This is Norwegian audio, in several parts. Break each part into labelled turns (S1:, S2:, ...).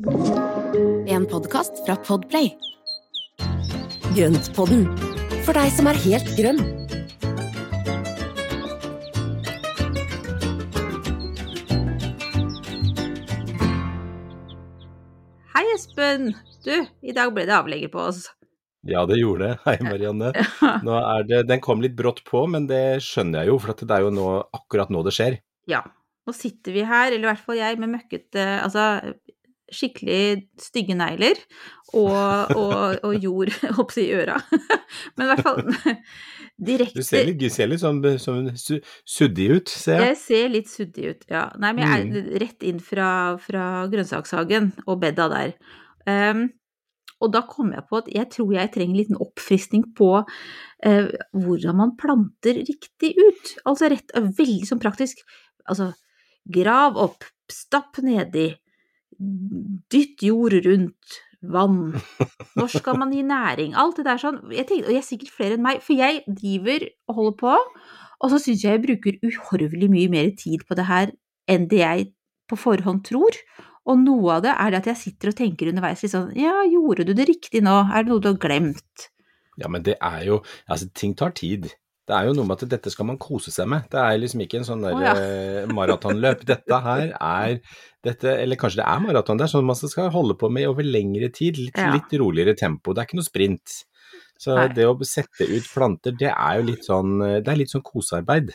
S1: En podkast fra Podplay.
S2: Grøntpodden, for deg som er helt grønn.
S3: Hei, Espen! Du, i dag ble det avlegger på oss.
S4: Ja, det gjorde det. Hei, Marianne. Nå er det, den kom litt brått på, men det skjønner jeg jo, for det er jo nå, akkurat nå det skjer.
S3: Ja. Nå sitter vi her, eller i hvert fall jeg, med møkkete Altså skikkelig stygge negler og, og, og jord opp i øra. Men i hvert fall direkte
S4: Du ser litt, du ser litt sånn, sånn suddig ut, ser jeg.
S3: Jeg ser litt suddig ut, ja. Nei, men jeg er rett inn fra, fra grønnsakshagen og bedda der. Um, og da kom jeg på at jeg tror jeg trenger en liten oppfriskning på eh, hvordan man planter riktig ut. Altså rett, veldig sånn praktisk. Altså, grav opp, stapp nedi, dytt jord rundt, vann. Når skal man gi næring? Alt det der sånn. Jeg tenker, og jeg er sikkert flere enn meg, for jeg driver og holder på, og så syns jeg jeg bruker uhorvelig mye mer tid på det her enn det jeg på forhånd tror. Og noe av det er det at jeg sitter og tenker underveis litt sånn Ja, gjorde du det riktig nå? Er det noe du har glemt?
S4: Ja, men det er jo Altså, ting tar tid. Det er jo noe med at dette skal man kose seg med. Det er liksom ikke en sånn der
S3: Å, ja.
S4: eh, maratonløp. Dette her er dette, Eller kanskje det er maraton, det er sånn man skal holde på med over lengre tid. Litt,
S3: Ja.
S4: litt roligere tempo. Det er ikke noe sprint. Så
S3: Nei.
S4: det å sette ut planter, det er jo litt sånn Det er litt sånn kosearbeid.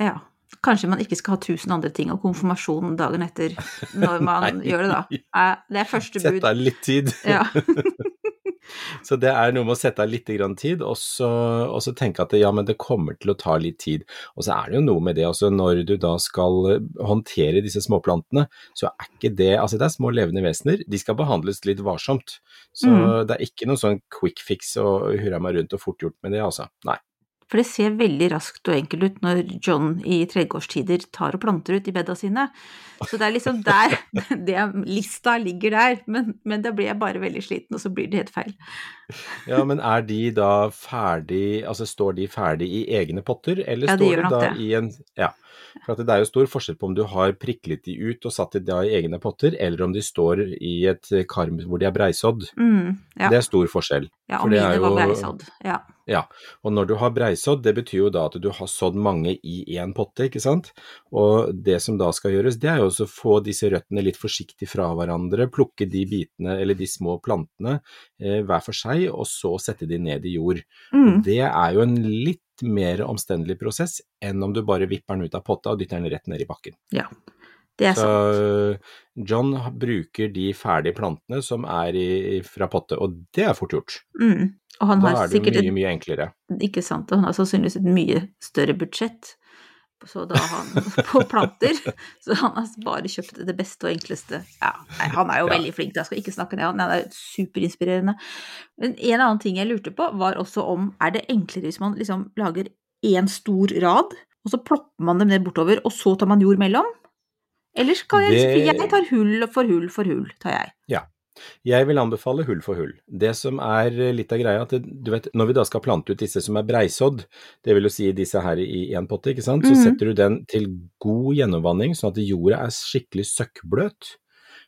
S3: Ja. Kanskje man ikke skal ha tusen andre ting og konfirmasjon dagen etter når man gjør det, da. Eh, Det er første bud.
S4: Sett av litt tid.
S3: Ja.
S4: Så det er noe med å sette av litt grann tid, og så, og så tenke at ja, men det kommer til å ta litt tid. Og så er det jo noe med det også, når du da skal eh, håndtere disse småplantene, så er ikke det Altså det er små levende vesener, de skal behandles litt varsomt. Så
S3: Mm.
S4: det er ikke noe sånn quick fix og hurra meg rundt og fort gjort med det, altså. Nei.
S3: For det ser veldig raskt og enkelt ut når John i tredjeårstider tar og planter ut i bedda sine. Så det er liksom der det, Lista ligger der, men, men da blir jeg bare veldig sliten, og så blir det helt feil.
S4: Ja, men er de da ferdig Altså står de ferdig i egne potter, eller
S3: Ja, de
S4: står de da
S3: det.
S4: i en Ja. For at det er jo stor forskjell på om du har priklet de ut og satt de da i egne potter, eller om de står i et kar hvor de er breisådd.
S3: Mm, ja.
S4: Det er stor forskjell.
S3: ja,
S4: for
S3: og
S4: det
S3: mine var breisådd. Ja.
S4: Ja, og når du har breisådd, det betyr jo da at du har sådd mange i én potte, ikke sant. Og det som da skal gjøres, det er jo også å få disse røttene litt forsiktig fra hverandre, plukke de bitene eller de små plantene eh, hver for seg, og så sette de ned i jord.
S3: Mm,
S4: Det er jo en litt mer omstendelig prosess enn om du bare vipper den ut av potta og dytter den rett ned i bakken.
S3: ja. Det er
S4: Så
S3: sant.
S4: John bruker de ferdige plantene som er i, fra potte, og det er fort gjort.
S3: Mm. Og han
S4: Da er det jo
S3: sikkert
S4: mye, mye enklere.
S3: ikke sant, og han har sannsynligvis et mye større budsjett. Så da han på planter, så han har bare kjøpt det beste og enkleste. Ja, nei, han er jo
S4: Ja.
S3: veldig flink, jeg skal ikke snakke ned han, han er superinspirerende. Men en annen ting jeg lurte på, var også om er det enklere hvis man liksom lager én stor rad, og så plopper man dem ned bortover, og så tar man jord mellom? Eller skal jeg
S4: Det-
S3: jeg tar hull for hull for hull, tar jeg.
S4: Jeg vil anbefale hull for hull. Det som er litt av greia, at du vet, når vi da skal plante ut disse som er breisådd, det vil jo si disse her i én potte, ikke sant, så
S3: Mhm.
S4: setter du den til god gjennomvanning, sånn at jorda er skikkelig søkkbløt.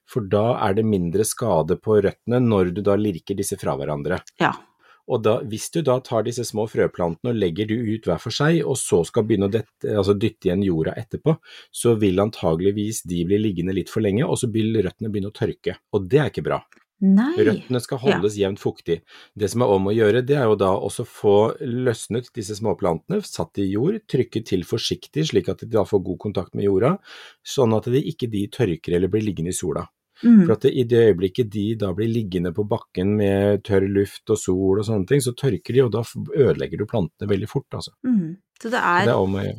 S4: For da er det mindre skade på røttene når du da lirker disse fra hverandre.
S3: Ja.
S4: Og da, hvis du da tar disse små frøplantene og legger de ut hver for seg, og så skal begynne å dette, altså dytte igjen jorda etterpå, så vil antageligvis de bli liggende litt for lenge, og så vil røttene begynne å tørke. Og det er ikke bra.
S3: Nei.
S4: Røttene skal holdes jevnt fuktig. Det som er om å gjøre, det er jo da også få løsnet disse småplantene, satt i jord, trykket til forsiktig slik at de da får god kontakt med jorda, sånn at de ikke de tørker eller blir liggende i sola.
S3: Mm.
S4: For at det, i det øyeblikket de da blir liggende på bakken med tørr luft og sol og sånne ting, så tørker de, og da ødelegger du plantene veldig fort, altså.
S3: Mm. Så det
S4: Så
S3: er
S4: det er om ja.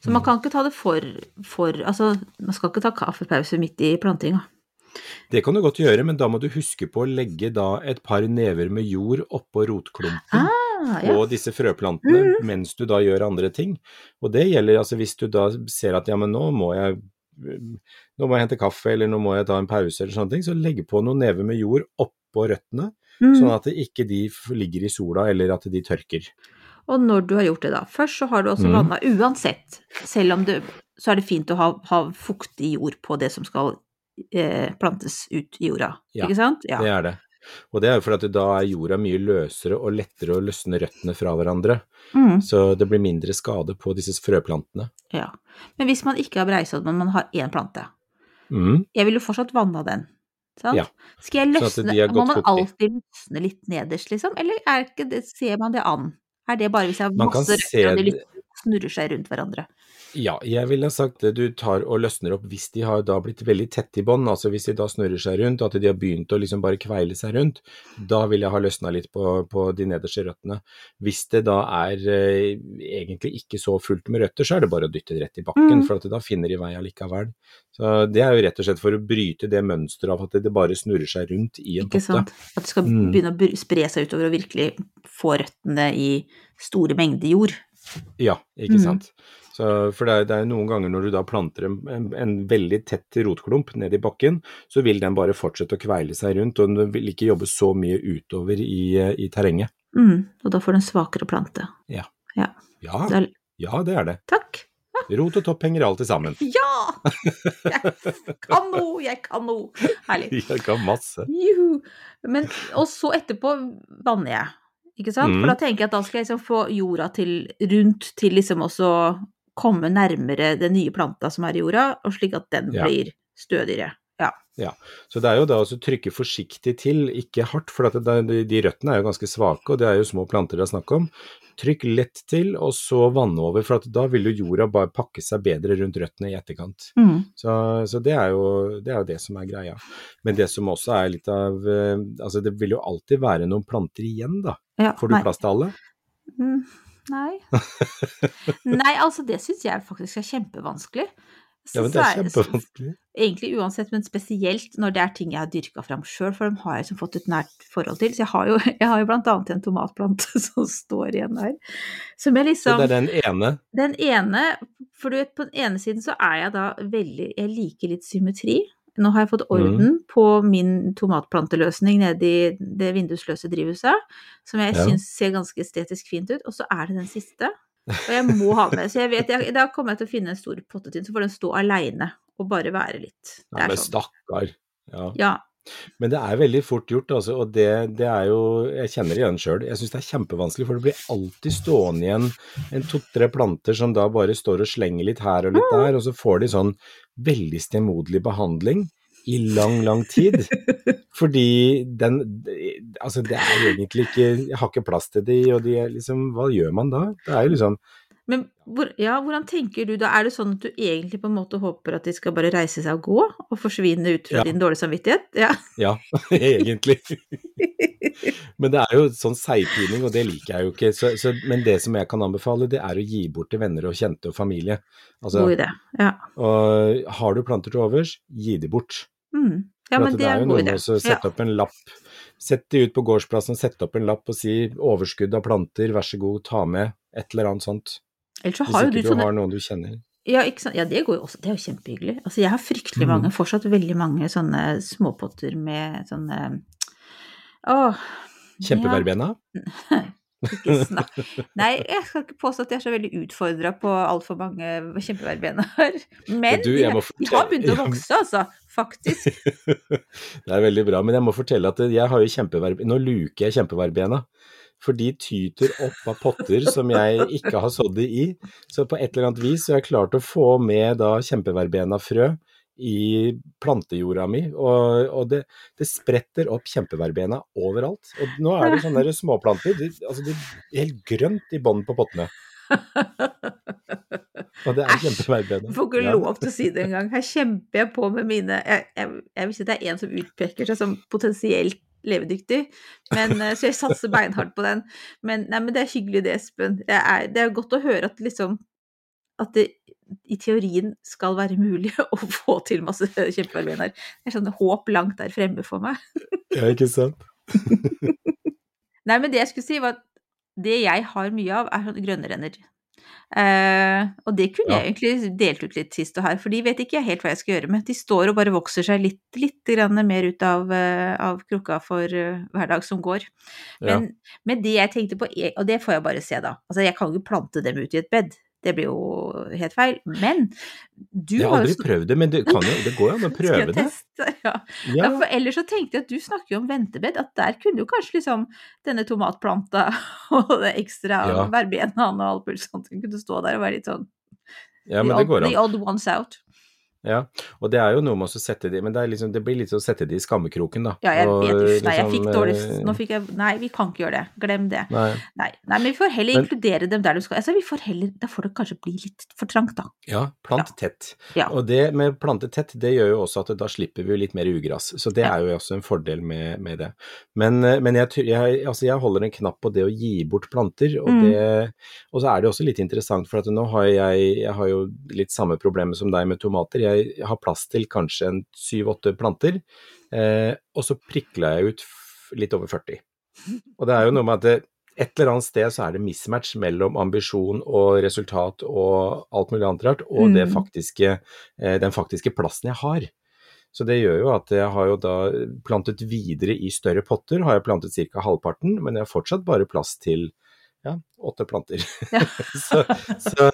S3: Så man kan ikke ta det for, for Altså, man skal ikke ta kaffepause midt i plantinga.
S4: Det kan du godt gjøre, men da må du huske på å legge da et par never med jord oppå rotklumpen.
S3: Ah, ja.
S4: på disse frøplantene mens du da gjør andre ting. Og det gjelder altså hvis du da ser at ja, men nå må jeg nå må jeg hente kaffe, eller nå må jeg ta en pause, eller sånne ting, så legge på noen never med jord oppå røttene,
S3: Mm.
S4: sånn at ikke de ligger i sola, eller at de tørker.
S3: Og når du har gjort det, da. Først så har du altså
S4: Mm.
S3: vanna uansett, selv om du Så er det fint å ha, ha fuktig jord på det som skal eh, plantes ut i jorda,
S4: Ja,
S3: ikke sant? Ja.
S4: Det er det. Og det er jo fordi at da er jorda mye løsere og lettere å løsne røttene fra hverandre.
S3: Mm,
S4: Så det blir mindre skade på disse frøplantene.
S3: ja. Men hvis man ikke har breisodd, men man har én plante,
S4: Mm.
S3: jeg vil jo fortsatt vanne den. Sant?
S4: Ja.
S3: Skal jeg
S4: Sånn
S3: løsne Må man alltid løsne litt nederst, liksom? Eller er det, ser man det an? Er det bare hvis jeg har masse
S4: se
S3: røtter og de liksom snurrer seg rundt hverandre?
S4: Ja, jeg ville sagt det du tar og løsner opp hvis de har da blitt veldig tett i bånd, altså hvis de da snurrer seg rundt, at de har begynt å liksom bare kveile seg rundt, da vil jeg ha løsna litt på, på de nederste røttene. Hvis det da er eh, egentlig ikke så fullt med røtter, så er det bare å dytte det rett i bakken,
S3: Mm.
S4: for at da finner de vei allikevel. Så det er jo rett og slett for å bryte det mønsteret av at det bare snurrer seg rundt i en
S3: Ikke
S4: potte.
S3: sant? At det skal
S4: Mm.
S3: begynne å spre seg utover og virkelig få røttene i store mengder jord.
S4: Ja, ikke
S3: Mm.
S4: sant. Så, for det er, det er noen ganger når du da planter en, en, en veldig tett rotklump ned i bakken, så vil den bare fortsette å kveile seg rundt, og den vil ikke jobbe så mye utover i, eh, i terrenget.
S3: Mm. Og da får du en svakere plante.
S4: Ja,
S3: Det er,
S4: ja, det er det.
S3: takk!
S4: Rot og topp henger alltid sammen.
S3: Ja! Jeg kan noe, jeg kan noe. Herlig.
S4: Jeg kan masse.
S3: Juhu. Men, og så etterpå vanner jeg, ikke sant?
S4: Mm.
S3: For da tenker jeg at da skal jeg liksom få jorda til rundt til liksom også komme nærmere den nye planta som er i jorda, og slik at den
S4: Ja.
S3: blir stødigere. Ja.
S4: Så det er jo da å trykke forsiktig til, ikke hardt, for de, de røttene er jo ganske svake, og det er jo små planter det er snakk om. Trykk lett til, og så vanne over, for at da vil jo jorda bare pakke seg bedre rundt røttene i etterkant.
S3: Mm.
S4: Så, så det, er jo, det er jo det som er greia. Men det som også er litt av eh, Altså det vil jo alltid være noen planter igjen, da.
S3: Ja,
S4: Får du
S3: nei.
S4: plass til alle?
S3: Mm, Nei. Nei, altså det syns jeg faktisk er kjempevanskelig.
S4: Ja, men det er
S3: Så-
S4: kjempevanskelig.
S3: Egentlig uansett, men spesielt når det er ting jeg har dyrka fram sjøl, for dem har jeg liksom fått et nært forhold til. Så jeg har jo, jeg har jo blant annet en tomatplante som står igjen der. Som jeg
S4: Så
S3: liksom
S4: det er den ene.
S3: Den ene, for du vet, på den ene siden så er jeg da veldig Jeg liker litt symmetri. Nå har jeg fått orden på min tomatplanteløsning nede i det vindusløse drivhuset, som jeg
S4: Ja.
S3: syns ser ganske estetisk fint ut. Og så er det den siste. Og jeg må ha med. Så jeg vet, jeg, da kommer jeg til å finne en stor pottetinn, så får den stå aleine og bare være litt. Det
S4: Ja, men
S3: sånn.
S4: stakkar. Ja.
S3: Ja.
S4: Men det er veldig fort gjort, altså, og det, det er jo Jeg kjenner det igjen sjøl. Jeg syns det er kjempevanskelig, for det blir alltid stående igjen en to-tre planter som da bare står og slenger litt her og litt der, og så får de sånn veldig stemoderlig behandling i lang, lang tid. Fordi den Altså, det er egentlig ikke Jeg har ikke plass til de, og de er liksom Hva gjør man da? Det er jo liksom
S3: Men hvor, ja, hvordan tenker du da? Er det sånn at du egentlig på en måte håper at de skal bare reise seg og gå, og forsvinne ut fra
S4: Ja.
S3: din dårlige samvittighet? Ja.
S4: Ja, egentlig. Men det er jo sånn seigpining, og det liker jeg jo ikke. Så, så, men det som jeg kan anbefale, det er å gi bort til venner og kjente og familie. Altså,
S3: God idé. Ja.
S4: og har du planter til overs, gi de bort.
S3: Mm. ja, men
S4: det,
S3: det er
S4: jo noe med å sette opp en lapp. Sett de ut på gårdsplassen, sette opp en lapp og si 'overskudd av planter, vær så god, ta med', et eller annet sånt.
S3: Ellers så har Hvis
S4: ikke
S3: du sånne
S4: har noen du kjenner.
S3: Ja, ja, det også. Det er jo kjempehyggelig. Altså, jeg har fryktelig
S4: Mhm.
S3: mange, fortsatt veldig mange sånne småpotter med sånne Åh.
S4: Kjempeverbena?
S3: Ja, ikke snakk. Nei, jeg skal ikke påstå at jeg er så veldig utfordra på altfor mange kjempeverbener. Men
S4: du,
S3: de, de har begynt å vokse, altså. Faktisk.
S4: det er veldig bra, men jeg må fortelle at jeg har jo kjempeverb... Nå luker jeg kjempeverbena. For de tyter opp av potter som jeg ikke har sådd det i. Så på et eller annet vis har jeg klart å få med da kjempeverbena-frø i plantejorda mi, og, og det, det spretter opp kjempeverbena overalt. Og nå er det sånne småplanter, Det, altså det er helt grønt i bånn på pottene. Og det er
S3: Æsj. Får ikke lov til å si det engang. Her kjemper jeg på med mine Jeg, jeg, jeg vil si det er en som utpeker seg som potensielt levedyktig, men, eh, så jeg satser beinhardt på den. Men, nei, men det er hyggelig det, Espen. Det er, det er godt å høre at liksom at det i teorien skal være mulig å få til masse kjempearbeider Det er sånn håp langt der fremme for meg.
S4: Ja, ikke sant?
S3: Nei, men det jeg skulle si var at det jeg har mye av, er sånn grønnrenner. Uh, og det kunne
S4: Ja.
S3: jeg egentlig delt ut litt sist og her, for de vet ikke helt hva jeg skal gjøre med. De står og bare vokser seg litt, litt grann mer ut av, uh, av krukka for uh, hver dag som går. Men, men det jeg tenkte på, og det får jeg bare se da, altså jeg kan jo ikke plante dem ut i et bed. Det blir jo helt feil. Men du
S4: Jeg har
S3: har
S4: aldri prøvd det, men det, kan jo, det går jo an å prøve det.
S3: Ja.
S4: Ja,
S3: Ja, for ellers så tenkte jeg at du snakker jo om ventebed, at der kunne jo kanskje liksom denne tomatplanta og det ekstra
S4: Ja.
S3: verbenaen og alt mulig sånt kunne stå der og være litt sånn
S4: ja, men det går an.
S3: the odd ones out.
S4: Ja, og det er jo noe med å sette de, men det, liksom, det blir litt å sette de i skammekroken, da.
S3: Ja, jeg
S4: Og
S3: vet uff, nei, jeg
S4: liksom,
S3: fikk dårlig
S4: eh,
S3: Nå fikk jeg Nei, vi kan ikke gjøre det. Glem det.
S4: Nei.
S3: Nei, nei men vi får heller
S4: Men-
S3: inkludere dem der du skal. Altså, vi får heller Da får det kanskje bli litt for trangt, da.
S4: Ja, plant tett.
S3: Ja.
S4: Og det med plante tett, det gjør jo også at da slipper vi litt mer ugress. Så det er jo også en fordel med, med det. Men, eh, men jeg, jeg, altså jeg holder en knapp på det å gi bort planter, og,
S3: Mm.
S4: det, og så er det også litt interessant, for at nå har jeg, jeg har jo litt samme problemet som deg med tomater. Jeg har plass til kanskje en syv-åtte planter, eh, og så prikla jeg ut litt over 40. Og det er jo noe med at det, et eller annet sted så er det mismatch mellom ambisjon og resultat og alt mulig annet rart, og det
S3: Mm.
S4: faktiske, eh, den faktiske plassen jeg har. Så det gjør jo at jeg har jo da plantet videre i større potter, har jeg plantet ca. halvparten, men jeg har fortsatt bare plass til ja, åtte planter.
S3: Ja.
S4: så, så,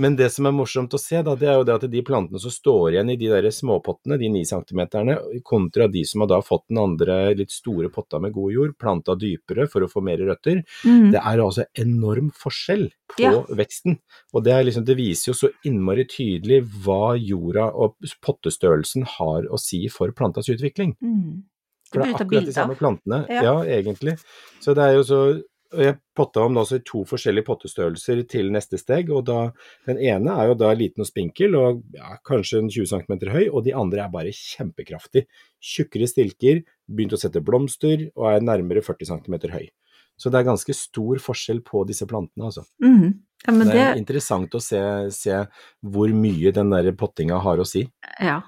S4: men det som er morsomt å se, da, det er jo det at de plantene som står igjen i de der småpottene, de ni centimeterne, kontra de som har da fått den andre litt store potta med god jord, planta dypere for å få mer røtter,
S3: Mm.
S4: det er altså enorm forskjell på
S3: Ja.
S4: veksten. Og det, er liksom, det viser jo så innmari tydelig hva jorda og pottestørrelsen har å si for plantas utvikling.
S3: Mm.
S4: For det er akkurat de samme plantene.
S3: Ja.
S4: Ja. egentlig. Så det er jo så Jeg potta om da også i to forskjellige pottestørrelser til neste steg. og da, Den ene er jo da liten og spinkel og ja, kanskje en 20 cm høy, og de andre er bare kjempekraftig. Tjukkere stilker, begynt å sette blomster og er nærmere 40 cm høy. Så det er ganske stor forskjell på disse plantene, altså.
S3: Mm. Ja, men
S4: det er
S3: det
S4: interessant å se, se hvor mye den der pottinga har å si.
S3: Ja,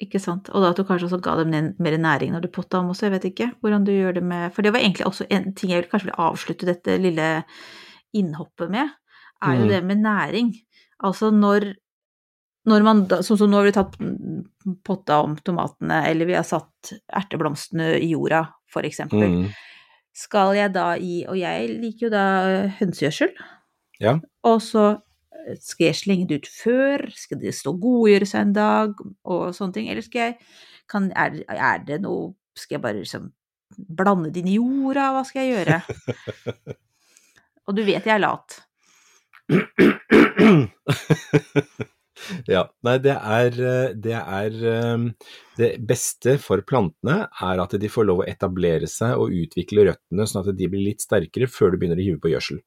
S3: ikke sant. Og da at du kanskje også ga dem mer næring når du potta om også, jeg vet ikke hvordan du gjør det med For det var egentlig også en ting jeg kanskje ville avslutte dette lille innhoppet med, er jo
S4: Mm.
S3: det med næring. Altså når når man da, sånn som nå har vi tatt potta om tomatene, eller vi har satt erteblomstene i jorda, for eksempel.
S4: Mm.
S3: Skal jeg da gi Og jeg liker jo da hønsegjødsel.
S4: Ja.
S3: Og så skal jeg slenge det ut før? Skal det stå godgjøre seg en dag? Og sånne ting. Eller skal jeg kan, er, er det noe Skal jeg bare liksom blande det inn i jorda? Hva skal jeg gjøre? Og du vet jeg er lat.
S4: Ja, nei det er, det er eh, Det beste for plantene er at de får lov å etablere seg og utvikle røttene sånn at de blir litt sterkere før du begynner å hive på gjødsel.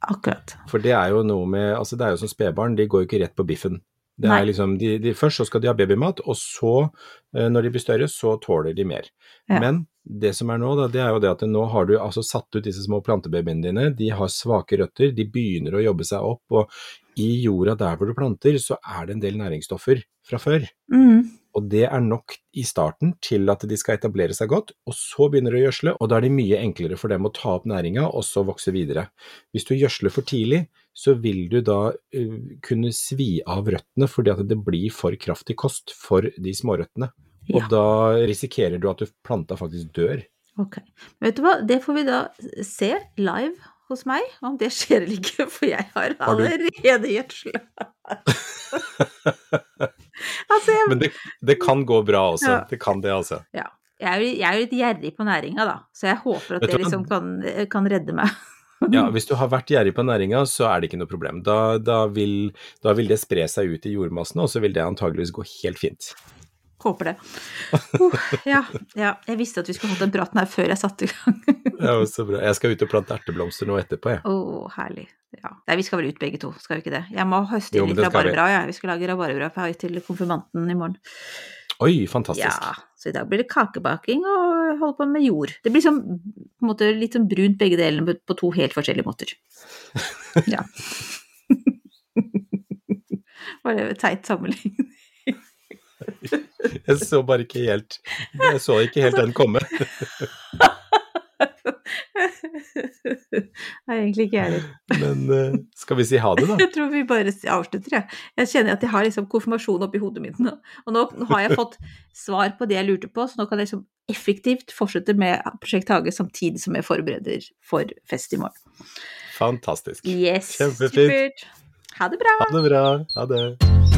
S3: Akkurat.
S4: For det er jo noe med Altså det er jo som spedbarn, de går jo ikke rett på biffen. Det
S3: Nei.
S4: er liksom, de, de, først så skal de ha babymat, og så, eh, når de blir større, så tåler de mer.
S3: Ja.
S4: Men det som er nå, da, det er jo det at nå har du altså satt ut disse små plantebabyene dine, de har svake røtter, de begynner å jobbe seg opp, og i jorda der hvor du planter, så er det en del næringsstoffer fra før.
S3: Mm.
S4: Og det er nok i starten til at de skal etablere seg godt, og så begynner de å gjødsle, og da er det mye enklere for dem å ta opp næringa og så vokse videre. Hvis du gjødsler for tidlig, så vil du da uh, kunne svi av røttene fordi at det blir for kraftig kost for de smårøttene. Og
S3: Ja.
S4: da risikerer du at du planta faktisk dør.
S3: Ok. Vet du hva, det får vi da se live hos meg, om det skjer eller ikke, for jeg har
S4: Har
S3: allerede gjødsla. altså, jeg,
S4: Men det, det kan gå bra også.
S3: Ja.
S4: Det kan det, altså.
S3: ja. jeg er jo litt gjerrig på næringa, da, så jeg håper at det liksom kan, kan redde meg.
S4: Ja, hvis du har vært gjerrig på næringa, så er det ikke noe problem. Da, da, vil, da vil det spre seg ut i jordmassen, og så vil det antageligvis gå helt fint.
S3: Håper det. Uh, ja, ja, jeg visste at vi skulle hatt den praten her før jeg satte i gang.
S4: Ja, så bra. Jeg skal ut og plante erteblomster nå etterpå, jeg.
S3: Å, herlig. Ja. Nei, vi skal vel ut begge to, skal vi ikke det? Jeg må høste inn litt rabarbra, jeg. Vi skal lage rabarbra til konfirmanten i morgen.
S4: Oi, fantastisk.
S3: Ja, så i dag blir det kakebaking og holde på med jord. Det blir sånn, på en måte, litt sånn brunt begge delene på- to helt forskjellige måter. Ja. Var det teit sammenligning?
S4: Jeg så bare ikke helt Jeg så ikke helt den komme.
S3: Nei, egentlig ikke jeg heller.
S4: Men eh, skal vi si ha det, da?
S3: Jeg tror vi bare avslutter, jeg. Jeg kjenner at jeg har liksom konfirmasjon oppi hodet mitt nå. Og nå har jeg fått svar på det jeg lurte på, så nå kan jeg liksom effektivt fortsette med Prosjekt Hage samtidig som jeg forbereder for fest i morgen.
S4: Fantastisk.
S3: Yes,
S4: Kjempefint.
S3: supert. Ha det bra.
S4: Ha det bra. Ha det.